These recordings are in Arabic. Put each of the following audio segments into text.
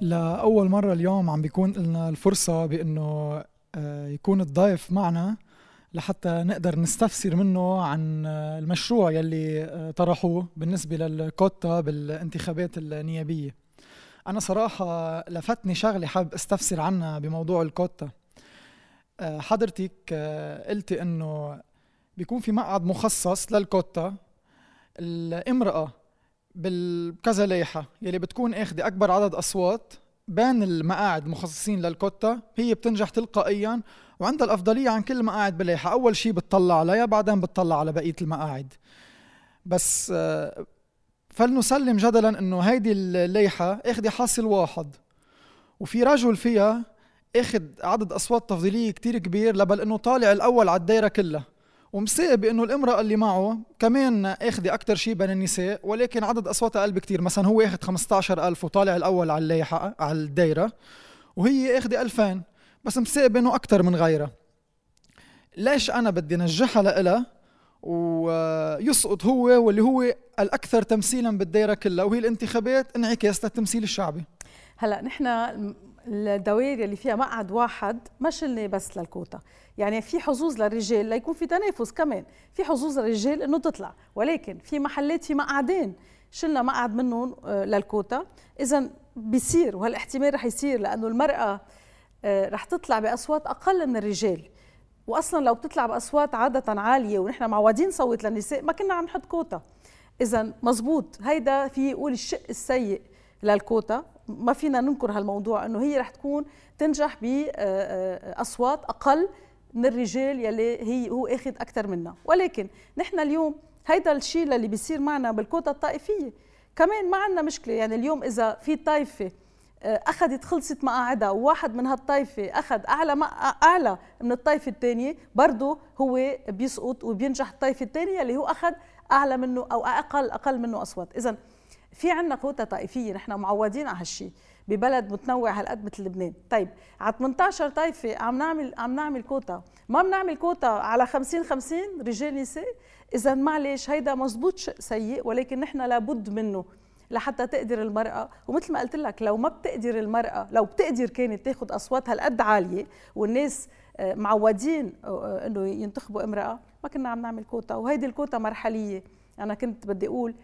لأول مرة اليوم عم بيكون لنا الفرصة بأنه آه، يكون الضيف معنا لحتى نقدر نستفسر منه عن آه، المشروع يلي آه، طرحوه بالنسبة للكوتا بالانتخابات النيابية. أنا صراحة لفتني شغلة حابب أستفسر عنها بموضوع الكوتا. حضرتك قلتي إنه بيكون في مقعد مخصص للكوتا. الامرأة بالكذا لائحة يلي بتكون اخذة أكبر عدد أصوات بين المقاعد المخصصين للكوتا هي بتنجح تلقائيا وعندها الأفضلية عن كل المقاعد باللائحة أول شيء بتطلع عليها بعدين بتطلع على بقية المقاعد. بس آه، فلنسلم جدلا إنه هيدي اللائحة اخذة حاصل واحد. وفي رجل فيها اخذ عدد أصوات تفضيلية كتير كبير لبل إنه طالع الأول على الدايرة كلها. ومساء بأنه الامرأة اللي معه كمان آخذة أكثر شيء بين النساء ولكن عدد أصواتها أقل بكثير مثلا هو آخذ 15000 وطالع الأول على الليحه على الدايرة وهي آخذة 2000 بس مساء بانه أكثر من غيرها. ليش أنا بدي نجحها لإلها؟ ويسقط هو واللي هو الأكثر تمثيلا بالدايرة كلها وهي الانتخابات انعكاس للتمثيل الشعبي. هلا نحن الدوائر اللي فيها مقعد واحد ما شلنا بس للكوتا. يعني في حظوظ للرجال ليكون في تنافس كمان. في حظوظ للرجال إنه تطلع. ولكن في محلات في مقعدين شلنا مقعد منهم آه، للكوتا. إذا بيصير وهالاحتمال رح يصير لأنه المرأة آه، رح تطلع بأصوات أقل من الرجال. واصلا لو بتطلع بأصوات عادة عالية ونحن معودين نصوت للنساء ما كنا عم نحط كوتا. إذا مزبوط. هيدا في يقول الشق السيء. للكوتا. ما فينا ننكر هالموضوع إنه هي رح تكون تنجح باصوات أقل من الرجال يلي هي هو أخذ أكثر منا ولكن نحن اليوم هيدا الشيء اللي بيصير معنا بالكوتا الطائفية. كمان ما عندنا مشكلة. يعني اليوم إذا في طائفة آه، أخذت خلصت مقاعدها وواحد من هالطائفة أخذ أعلى أعلى من الطائفة الثانية برضه هو بيسقط وبينجح الطائفة الثانية اللي هو أخذ أعلى منه أو أقل أقل منه أصوات. اذا في عندنا كوتا طائفية نحن معودين على هالشيء ببلد متنوع هالقد مثل لبنان. طيب على 18 طائفة عم نعمل عم نعمل كوتا. ما بنعمل كوتا على 50 50 رجال نساء؟ اذا معلش هيدا مزبوط شيء سيء ولكن نحن لابد منه لحتى تقدر المرأة. ومثل ما قلت لك لو ما بتقدر المرأة لو بتقدر كانت تاخذ أصوات هالقد عالية والناس آه، معودين آه، آه، إنه ينتخبوا امرأة ما كنا عم نعمل كوتا. وهيدي الكوتا مرحلية. أنا كنت بدي أقول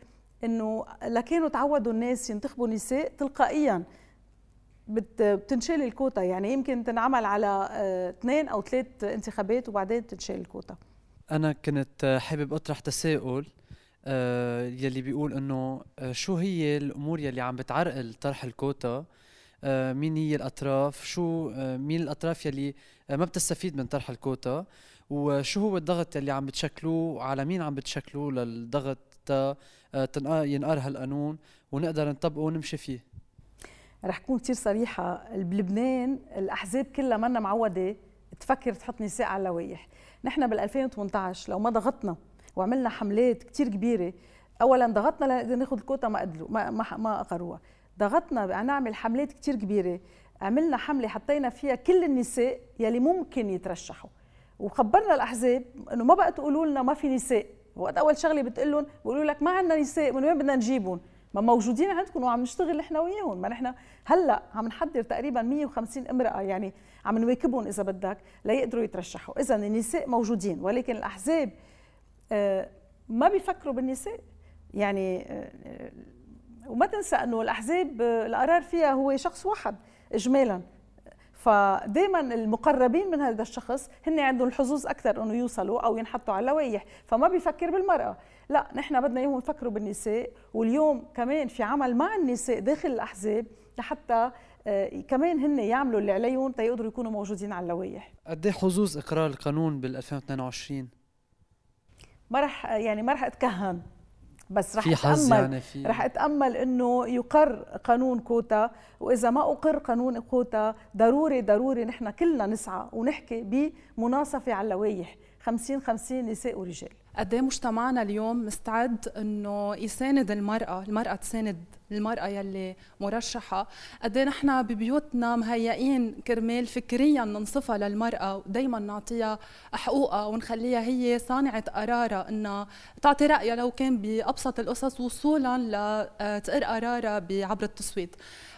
إنه لكانوا تعودوا الناس ينتخبوا نساء تلقائيا. بتنشال الكوتا. يعني يمكن تنعمل على آه، اثنين أو ثلاث انتخابات وبعدين تنشال الكوتا. أنا كنت حابب أطرح تساؤل آه، يلي بيقول إنه آه، شو هي الأمور يلي عم بتعرقل طرح الكوتا؟ مين هي الأطراف؟ شو مين الأطراف يلي ما بتستفيد من طرح الكوتا؟ وشو هو الضغط يلي عم بتشكلوه؟ على مين عم بتشكلوه للضغط تا ينقر هالقانون ونقدر نطبقه ونمشي فيه. رح كون كثير صريحة. بلبنان الأحزاب كلها منا معودة تفكر تحط نساء على اللوائح نحن بال 2018 لو ما ضغطنا وعملنا حملات كثير كبيرة اولا ضغطنا لنقدر ناخذ الكوتا ما قدروا ما ما, ما اقروها ضغطنا نعمل حملات كثير كبيرة. عملنا حملة حطينا فيها كل النساء يلي ممكن يترشحوا. وخبرنا الأحزاب إنه ما بقى تقولوا لنا ما في نساء. وقت أول شغلة بتقول لهم بيقولوا لك ما عندنا نساء من وين بدنا نجيبهم؟ ما موجودين عندكم وعم نشتغل نحن وياهم. ما نحن هلأ عم نحضر تقريبا 150 امرأة يعني عم نواكبهم إذا بدك ليقدروا يترشحوا. اذا النساء موجودين ولكن الأحزاب آه، ما بيفكروا بالنساء. يعني آه، وما تنسى إنه الأحزاب آه، القرار فيها هو شخص واحد اجمالا. فدائما المقربين من هذا الشخص هن عندهم الحظوظ أكثر إنه يوصلوا أو ينحطوا على لوائح فما بيفكر بالمرأة. لا نحن بدنا إياهم يفكروا بالنساء واليوم كمان في عمل مع النساء داخل الأحزاب لحتى آه، كمان هن يعملوا اللي عليهم تيقدروا يكونوا موجودين على اللوائح. قد إيه حظوظ إقرار القانون بال 2022 ما رح يعني ما رح أتكهن. بس رح في حظ أتأمل يعني في رح أتأمل إنه يقر قانون كوتا وإذا ما أقر قانون كوتا ضروري ضروري نحن كلنا نسعى ونحكي بمناصفة على اللوائح. 50 50 نساء ورجال. قد إيه مجتمعنا اليوم مستعد إنه يساند المرأة، المرأة تساند المرأة يلي مرشحة، قد إيه نحن ببيوتنا مهيئين كرمال فكريا ننصفها للمرأة ودائما نعطيها حقوقها ونخليها هي صانعة قرارها إنها تعطي رأيها لو كان بأبسط القصص وصولا لتقر قرارها عبر التصويت.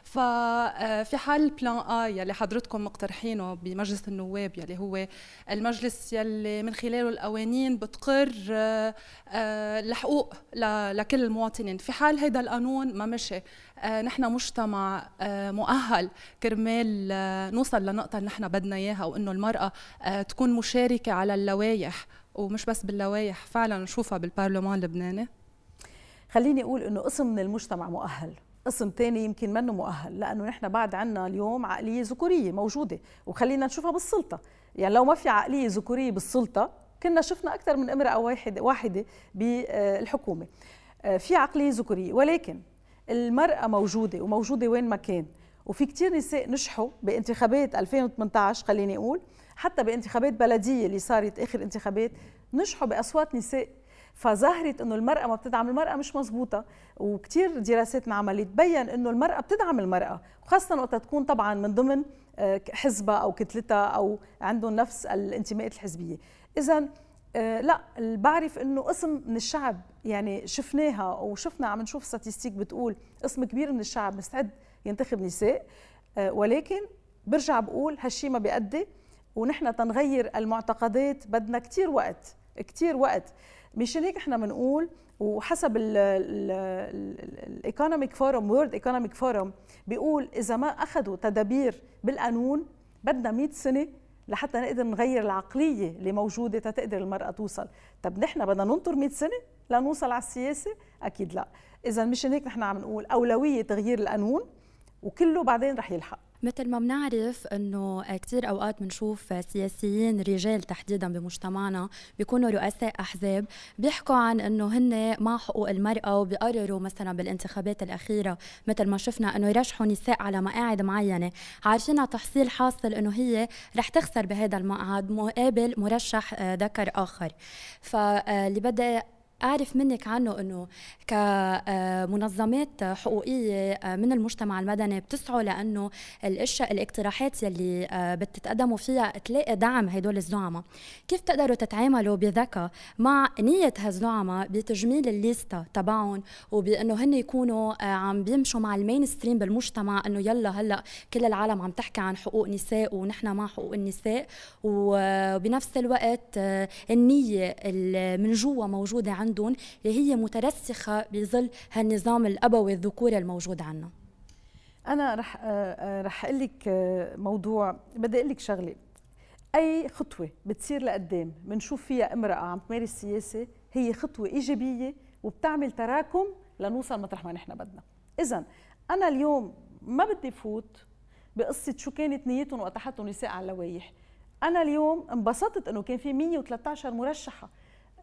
ففي حال البلان آ يلي حضرتكم مقترحينه بمجلس النواب يلي هو المجلس يلي من خلاله القوانين بتقر الحقوق لكل المواطنين. في حال هيدا القانون ما مشي نحن مجتمع مؤهل كرمال نوصل لنقطة اللي نحن بدنا إياها وإنه المرأة تكون مشاركة على اللوائح ومش بس باللوائح فعلا نشوفها بالبرلمان اللبناني. خليني أقول إنه قسم من المجتمع مؤهل. قسم تاني يمكن منه مؤهل لأنه نحن بعد عنا اليوم عقلية ذكورية موجودة وخلينا نشوفها بالسلطة. يعني لو ما في عقلية ذكورية بالسلطة كنا شفنا أكثر من امرأة واحدة واحدة بالحكومة. آه، في عقلية ذكورية ولكن المرأة موجودة وموجودة وين ما كان. وفي كثير نساء نجحوا بانتخابات 2018 خليني أقول حتى بانتخابات بلدية اللي صارت آخر انتخابات نجحوا بأصوات نساء فظهرت إنه المرأة ما بتدعم المرأة مش مزبوطه وكثير دراسات انعملت تبين إنه المرأة بتدعم المرأة وخاصة وقت تكون طبعا من ضمن آه، حزبها أو كتلتها أو عندهم نفس الانتماءات الحزبية. اذا آه، لا بعرف إنه قسم من الشعب يعني شفناها وشفنا عم نشوف ستاتستيك بتقول قسم كبير من الشعب مستعد ينتخب نساء. آه، ولكن برجع بقول هالشيء ما بيأدي ونحن تنغير المعتقدات بدنا كتير وقت كتير وقت. مشان هيك إحنا بنقول وحسب ال Economic Forum World Economic Forum بيقول إذا ما أخذوا تدابير بالقانون بدنا 100 سنة لحتى نقدر نغير العقلية اللي موجودة تقدر المرأة توصل. طب نحن بدنا ننطر 100 سنة لنوصل على السياسة؟ أكيد لا. إذا مشان هيك نحن عم نقول أولوية تغيير القانون وكله بعدين رح يلحق. مثل ما بنعرف إنه كثير أوقات بنشوف سياسيين رجال تحديدا بمجتمعنا بيكونوا رؤساء أحزاب بيحكوا عن إنه هن مع حقوق المرأة وبيقرروا مثلا بالانتخابات الأخيرة مثل ما شفنا إنه يرشحوا نساء على مقاعد معينة. عارفين تحصيل حاصل إنه هي رح تخسر بهذا المقعد مقابل مرشح آه، ذكر آخر. فاللي بدي أعرف منك عنه إنه كمنظمات حقوقية آه، من المجتمع المدني بتسعوا لأنه الاشياء الاقتراحات يلي آه، بتتقدموا فيها تلاقي دعم هدول الزعماء. كيف تقدروا تتعاملوا بذكاء مع نية هالزعماء بتجميل ال lista تبعهم وبإنه هن يكونوا آه، عم بيمشوا مع ال mainstream بالمجتمع إنه يلا هلأ كل العالم عم تحكي عن حقوق نساء ونحن مع حقوق النساء وبنفس الوقت النية من جوا موجودة عندهم عندهم اللي هي مترسخة بظل هالنظام الأبوي الذكوري الموجود عندنا أنا رح آه، آه، رح أقول لك آه، موضوع بدي أقول لك شغلة. أي خطوة بتصير لقدام بنشوف فيها امرأة عم تمارس سياسة هي خطوة إيجابية وبتعمل تراكم لنوصل مطرح ما نحن بدنا. اذا أنا اليوم ما بدي فوت بقصة شو كانت نيتهم وقت حطوا نساء على اللوائح. أنا اليوم انبسطت إنه كان في 113 مرشحة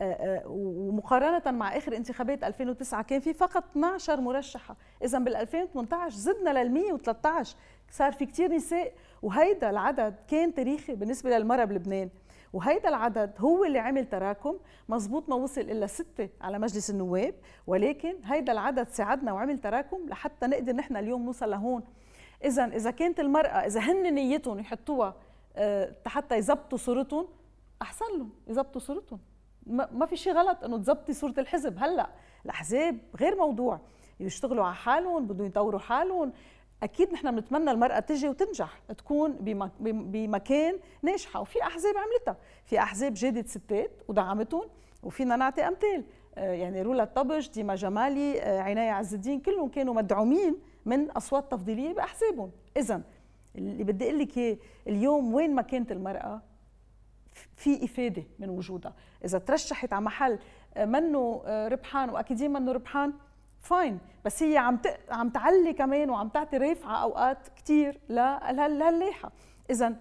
آه، آه، ومقارنة مع آخر انتخابات 2009 كان في فقط 12 مرشحة. إذا بال 2018 زدنا لل 113 صار في كتير نساء وهيدا العدد كان تاريخي بالنسبة للمرأة بلبنان. وهيدا العدد هو اللي عمل تراكم. مزبوط ما وصل إلا ستة على مجلس النواب ولكن هيدا العدد ساعدنا وعمل تراكم لحتى نقدر نحن اليوم نوصل لهون. إذا إذا كانت المرأة إذا هن نيتهم يحطوها آه، حتى يزبطوا صورتهم أحسن لهم يزبطوا صورتهم. ما في شيء غلط إنه تظبطي صورة الحزب. هلأ الأحزاب غير موضوع. يشتغلوا على حالهم بدهم يطوروا حالهم. أكيد نحن بنتمنى المرأة تجي وتنجح تكون بمكان ناجحة. وفي أحزاب عملتها. في أحزاب جادت ستات ودعمتهم وفينا نعطي أمثال. آه، يعني رولا الطبش ديما جمالي آه، عناية عز الدين كلهم كانوا مدعومين من أصوات تفضيلية بأحزابهم. اذا اللي بدي أقول لك اليوم وين ما كانت المرأة في إفادة من وجودها. إذا ترشحت على محل آه، منه آه، ربحان وأكيد منه ربحان فاين. بس هي عم عم تعلي كمان وعم تعطي رفعة أوقات كثير لهاللايحه اذا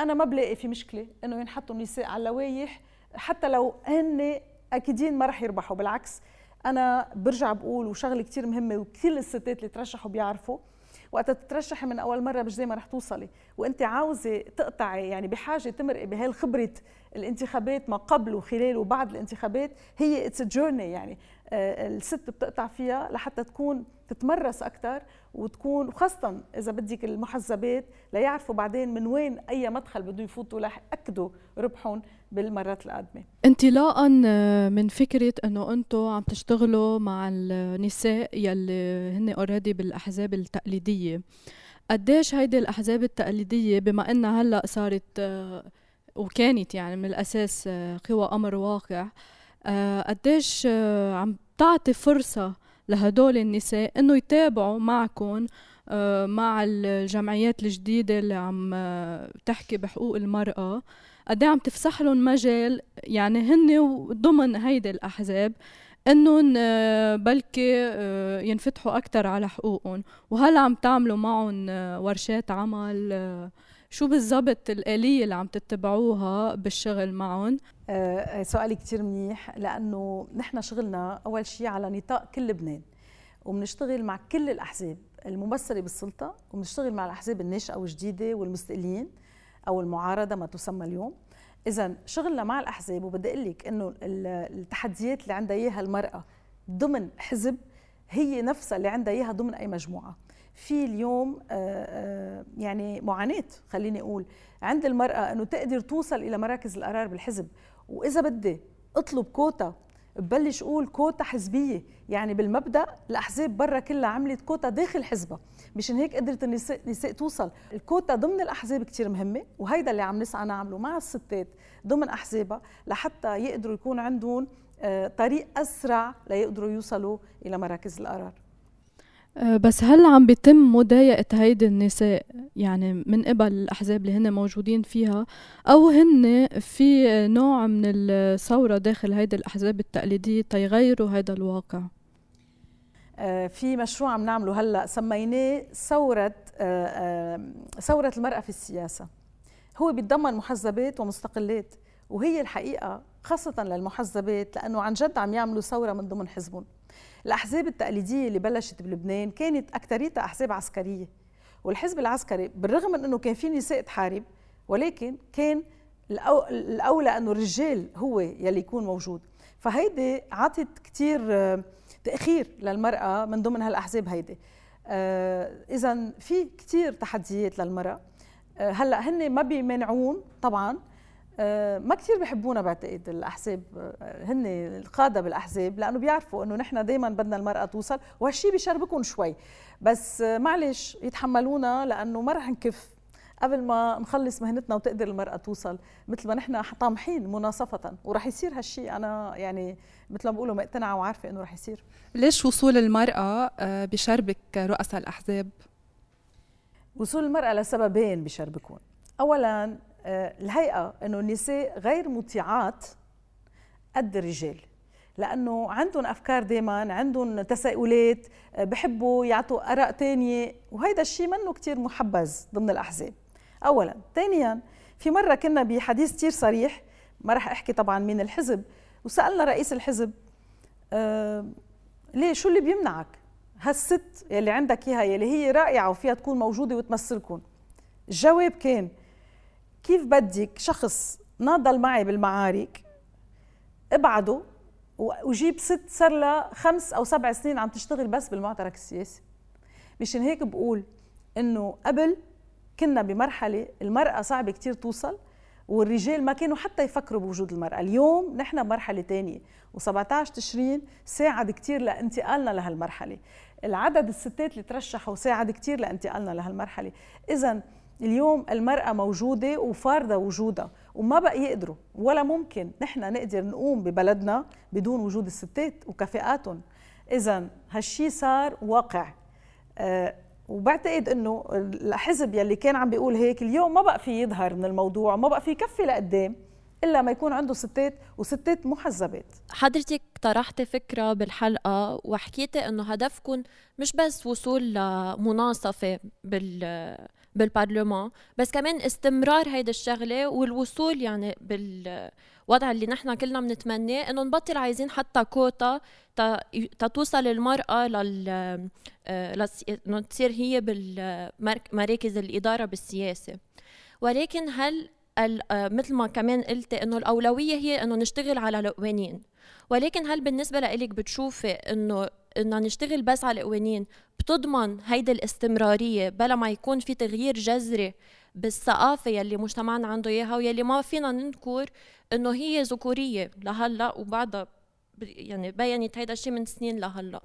أنا ما بلاقي في مشكلة إنه ينحطوا النساء على اللوائح حتى لو هن أكيدين ما رح يربحوا. بالعكس أنا برجع بقول وشغلة كثير مهمة وكثير الستات اللي ترشحوا بيعرفوا وقت تترشحي من أول مرة مش زي ما رح توصلي. وأنت عاوزة تقطعي يعني بحاجة تمرقي بهالخبرة الانتخابات ما قبل وخلال وبعد الانتخابات هي اتس جورني يعني آه، الست بتقطع فيها لحتى تكون تتمرس أكثر وتكون وخاصة إذا بدك المحزبات ليعرفوا بعدين من وين أي مدخل بده يفوتوا ليأكدوا ربحهم. بالمرات القادمة. انطلاقا من فكرة إنه أنتم عم تشتغلوا مع النساء يلي هن اوريدي بالأحزاب التقليدية. قديش هيدي الأحزاب التقليدية بما إنها هلأ صارت وكانت يعني من الأساس قوى أمر واقع قديش عم تعطي فرصة لهدول النساء إنه يتابعوا معكم آه، مع الجمعيات الجديدة اللي عم آه، تحكي بحقوق المرأة. قد عم تفسح لهم مجال يعني هن ضمن هيدي الأحزاب انهم آه، بلكي ينفتحوا أكثر على حقوقهم وهل عم تعملوا معهم ورشات عمل شو بالضبط الآلية اللي عم تتبعوها بالشغل معهم؟ آه سؤالي كتير منيح لأنه نحن شغلنا أول شيء على نطاق كل لبنان وبنشتغل مع كل الأحزاب الممثلة بالسلطة وبنشتغل مع الأحزاب الناشئة والجديدة والمستقلين أو المعارضة ما تسمى اليوم. إذا شغلنا مع الأحزاب وبدي أقول لك إنه التحديات اللي عندها إياها المرأة ضمن حزب هي نفسها اللي عندها إياها ضمن أي مجموعة. في اليوم آه، آه، يعني معاناة خليني أقول. عند المرأة إنه تقدر توصل إلى مراكز القرار بالحزب. وإذا بدي أطلب كوتا ببلش أقول كوتا حزبية. يعني بالمبدأ الأحزاب برا كلها عملت كوتا داخل حزبها. مشان هيك قدرت النساء, توصل. الكوتا ضمن الأحزاب كثير مهمة وهيدا اللي عم نسعى نعمله مع الستات ضمن أحزابها لحتى يقدروا يكون عندهم آه، طريق أسرع ليقدروا يوصلوا إلى مراكز القرار. أه، بس هل عم بيتم مضايقة هيدي النساء يعني من قبل الأحزاب اللي هن موجودين فيها؟ أو هن في نوع من الثورة داخل هيدي الأحزاب التقليدية تيغيروا هيدا الواقع؟ في مشروع عم نعمله هلأ سميناه ثورة أه، ثورة المرأة في السياسة. هو بيتضمن محزبات ومستقلات وهي الحقيقة خاصة للمحزبات لأنه عن جد عم يعملوا ثورة من ضمن حزبهم. الأحزاب التقليدية اللي بلشت بلبنان كانت أكثريتها أحزاب عسكرية والحزب العسكري بالرغم من أنه كان في نساء تحارب ولكن كان الأولى أنه الرجال هو يلي يكون موجود. فهيدي عطت كتير تأخير للمرأة من ضمن هالأحزاب هيدي. آه، إذا في كتير تحديات للمرأة. آه، هلأ هن ما بيمنعون طبعا. آه، ما كثير بحبونا بعتقد الأحزاب هن القادة بالأحزاب لأنه بيعرفوا إنه نحن دائما بدنا المرأة توصل وهالشيء بيشربكم شوي. بس معلش يتحملونا لأنه ما رح نكف قبل ما نخلص مهنتنا وتقدر المرأة توصل مثل ما نحن طامحين مناصفة ورح يصير هالشيء أنا يعني مثل ما بقولوا مقتنعة وعارفة إنه رح يصير. ليش وصول المرأة بشربك رؤساء الأحزاب؟ وصول المرأة لسببين بشربكون أولا آه، الهيئة إنه النساء غير مطيعات قد الرجال لأنه عندهم أفكار دائما عندهم تساؤلات آه، بحبوا يعطوا آراء ثانية وهيدا الشيء منه كثير محبذ ضمن الأحزاب. اولا. ثانيا في مرة كنا بحديث كثير صريح ما راح أحكي طبعا مين الحزب وسألنا رئيس الحزب آه ليه؟ شو اللي بيمنعك؟ هالست يلي عندك إياها يلي هي رائعة وفيها تكون موجودة وتمثلكم. الجواب كان كيف بدك شخص ناضل معي بالمعارك ابعده وجيب ست صار لها خمس أو سبع سنين عم تشتغل بس بالمعترك السياسي؟ مشان هيك بقول إنه قبل كنا بمرحلة المرأة صعب كتير توصل والرجال ما كانوا حتى يفكروا بوجود المرأة. اليوم نحن بمرحلة تانية و17 تشرين ساعد كتير لانتقالنا لهالمرحلة. العدد الستات اللي ترشحوا ساعد كتير لانتقالنا لهالمرحلة. إذا اليوم المرأة موجودة وفارضة وجودها وما بقى يقدروا ولا ممكن نحن نقدر نقوم ببلدنا بدون وجود الستات وكفاءاتهم. إذا هالشي صار واقع. أه وبعتقد إنه الحزب يلي كان عم بيقول هيك اليوم ما بقى في يظهر من الموضوع ما بقى في يكفي لقدام. إلا ما يكون عنده ستات وستات محزبات. حضرتك طرحتي فكرة بالحلقة وحكيتي إنه هدفكم مش بس وصول لمناصفة بال بالبرلمان بس كمان استمرار هيدا الشغلة والوصول يعني بالوضع اللي نحن كلنا بنتمناه إنه نبطل عايزين حتى كوتا تتوصل المرأة لل آه، تصير هي بالمراكز الإدارة بالسياسة. ولكن هل مثل ما كمان قلتي إنه الأولوية هي إنه نشتغل على القوانين. ولكن هل بالنسبة لإلك بتشوفي إنه إنه نشتغل بس على القوانين بتضمن هيدي الاستمرارية بلا ما يكون في تغيير جذري بالثقافة يلي مجتمعنا عنده إياها ويلي ما فينا ننكر إنه هي ذكورية لهلأ وبعدها يعني بينت هيدا الشيء من سنين لهلأ؟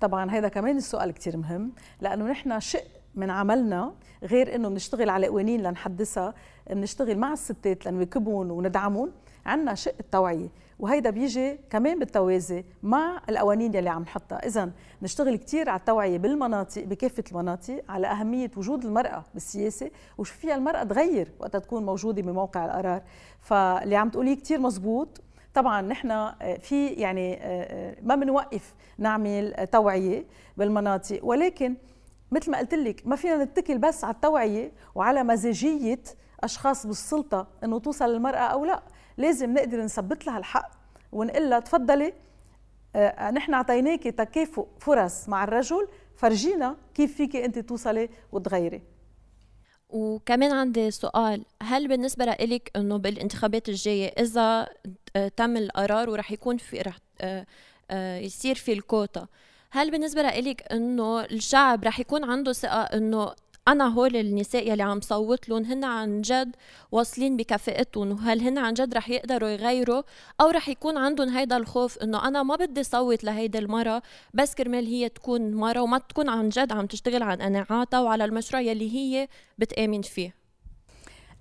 طبعا هذا كمان السؤال كتير مهم لأنه نحن شق من عملنا غير إنه بنشتغل على قوانين لنحدثها. بنشتغل مع الستات لنواكبهم وندعمهم عندنا شق التوعية. وهيدا بيجي كمان بالتوازي مع القوانين يلي عم نحطها. اذا نشتغل كثير على التوعية بالمناطق بكافة المناطق على أهمية وجود المرأة بالسياسة وشو فيها المرأة تغير وقت تكون موجودة بموقع القرار. فاللي عم تقوليه كثير مزبوط. طبعا نحن آه، في يعني آه، آه، ما بنوقف نعمل توعية بالمناطق. ولكن مثل ما قلت لك ما فينا نتكل بس على التوعية وعلى مزاجية أشخاص بالسلطة إنه توصل للمرأة أو لا. لازم نقدر نثبت لها الحق ونقول لها تفضلي آه نحن أعطيناكي تكافؤ فرص مع الرجل فرجينا كيف فيك أنت توصلي وتغيري. وكمان عندي سؤال هل بالنسبة لإلك أنه بالانتخابات الجاية إذا آه، تم القرار ورح يكون في رح آه، آه، يصير في الكوتا هل بالنسبة لإلك أنه الشعب رح يكون عنده ثقة أنه أنا هول النساء يلي عم صوت لهم هن عن جد واصلين بكفاءتهم. وهل هن عن جد رح يقدروا يغيروا؟ أو رح يكون عندهم هيدا الخوف إنه أنا ما بدي صوت لهيدي المرة بس كرمال هي تكون مرة وما تكون عن جد عم تشتغل عن قناعاتها وعلى المشروع يلي هي بتآمن فيه.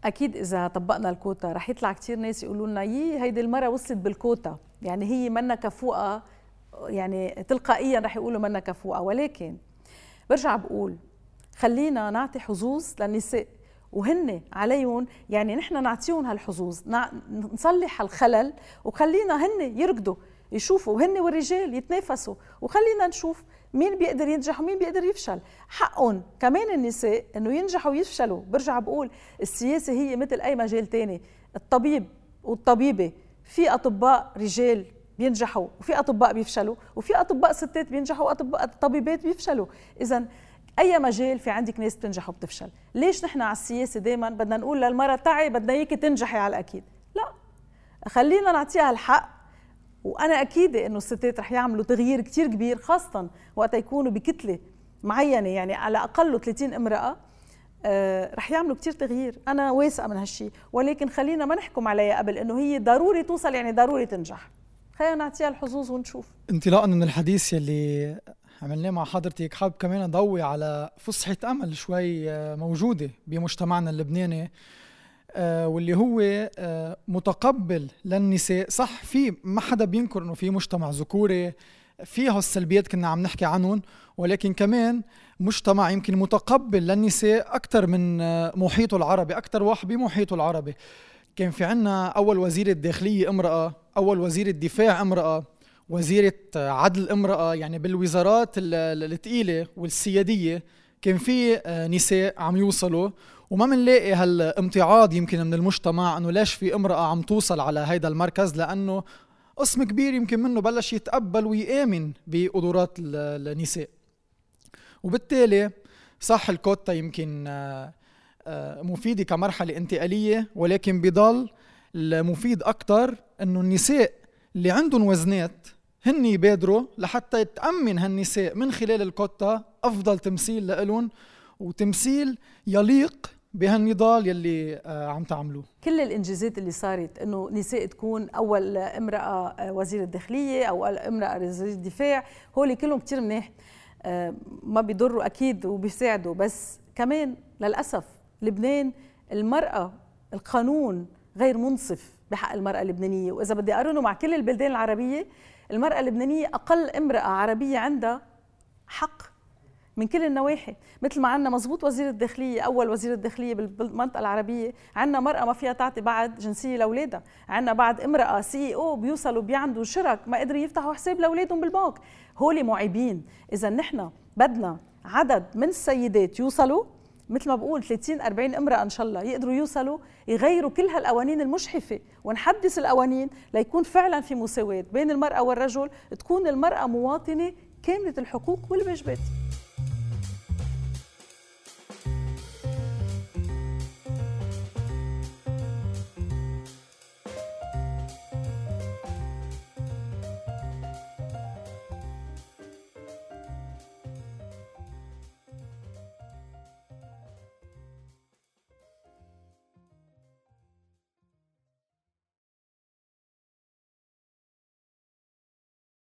أكيد إذا طبقنا الكوتا. رح يطلع كثير ناس يقولوا لنا يي هيدي المرة وصلت بالكوتا. يعني هي منا كفوقة يعني تلقائيا رح يقولوا منا كفوقة ولكن برجع بقول خلينا نعطي حظوظ للنساء. وهن عليهم يعني نحن نعطيهم هالحظوظ نصلح الخلل وخلينا هن يركضوا يشوفوا هن والرجال يتنافسوا وخلينا نشوف مين بيقدر ينجح ومين بيقدر يفشل. حقهم كمان النساء إنه ينجحوا ويفشلوا. برجع بقول السياسة هي مثل أي مجال تاني. الطبيب والطبيبة في أطباء رجال بينجحوا وفي أطباء بيفشلوا وفي أطباء ستات بينجحوا وأطباء طبيبات بيفشلوا. اذا أي مجال في عندك ناس بتنجح وبتفشل؟ ليش نحن على السياسة دائما بدنا نقول للمرأة تعي بدنا إياكي تنجحي على الأكيد؟ لا. خلينا نعطيها الحق وأنا اكيده إنه الستات رح يعملوا تغيير كثير كبير خاصه وقت يكونوا بكتلة معينة يعني على أقل 30 امرأة آه رح يعملوا كثير تغيير. أنا واثقة من هالشيء ولكن خلينا ما نحكم عليها قبل إنه هي ضروري توصل يعني ضروري تنجح. خلينا نعطيها الحظوظ ونشوف. انطلاقا من الحديث يلي عملناه مع حضرتك حابب كمان أضوي على فصحة أمل شوي آه، موجودة بمجتمعنا اللبناني آه، واللي هو آه، متقبل للنساء. صح في ما حدا بينكر إنه في مجتمع ذكوري فيه السلبيات كنا عم نحكي عنهم ولكن كمان مجتمع يمكن متقبل للنساء أكثر من محيطه العربي أكثر واحد بمحيطه العربي. كان في عنا أول وزير الداخلية امرأة أول وزير الدفاع امرأة. وزيرة عدل امرأة يعني بالوزارات الثقيلة والسيادية كان في آه، نساء عم يوصلوا وما بنلاقي هالامتعاض يمكن من المجتمع إنه ليش في امرأة عم توصل على هيدا المركز؟ لأنه قسم كبير يمكن منه بلش يتقبل ويآمن بقدرات النساء. وبالتالي صح الكوتا يمكن آه، آه، مفيدة كمرحلة انتقالية ولكن بضل المفيد أكثر أنه النساء اللي عندهم وزنات هن يبادروا لحتى تأمن هالنساء من خلال الكوتا أفضل تمثيل لإلهم وتمثيل يليق بهالنضال يلي آه، عم تعملوه. كل الإنجازات اللي صارت إنه نساء تكون أول امرأة آه، وزير الداخلية أو امرأة وزير الدفاع هول كلهم كثير منيح. آه، ما بيضروا أكيد وبيساعدوا بس كمان للأسف لبنان المرأة القانون غير منصف بحق المرأة اللبنانية. وإذا بدي أقارنه مع كل البلدان العربية المرأة اللبنانية أقل امرأة عربية عندها حق من كل النواحي. مثل ما عندنا مزبوط وزير الداخلية أول وزير الداخلية بالمنطقة العربية عندنا مرأة ما فيها تعطي بعد جنسية لأولادها. عندنا بعد امرأة سي أو بيوصلوا بيعندوا شرك ما قدروا يفتحوا حساب لأولادهم بالبنك. هولي معيبين. إذا نحن بدنا عدد من السيدات يوصلوا مثل ما بقول 30 40 امرأة إن شاء الله يقدروا يوصلوا يغيروا كل هالقوانين المجحفه ونحدث القوانين ليكون فعلا في مساواة بين المرأة والرجل تكون المرأة مواطنة كاملة الحقوق والواجبات.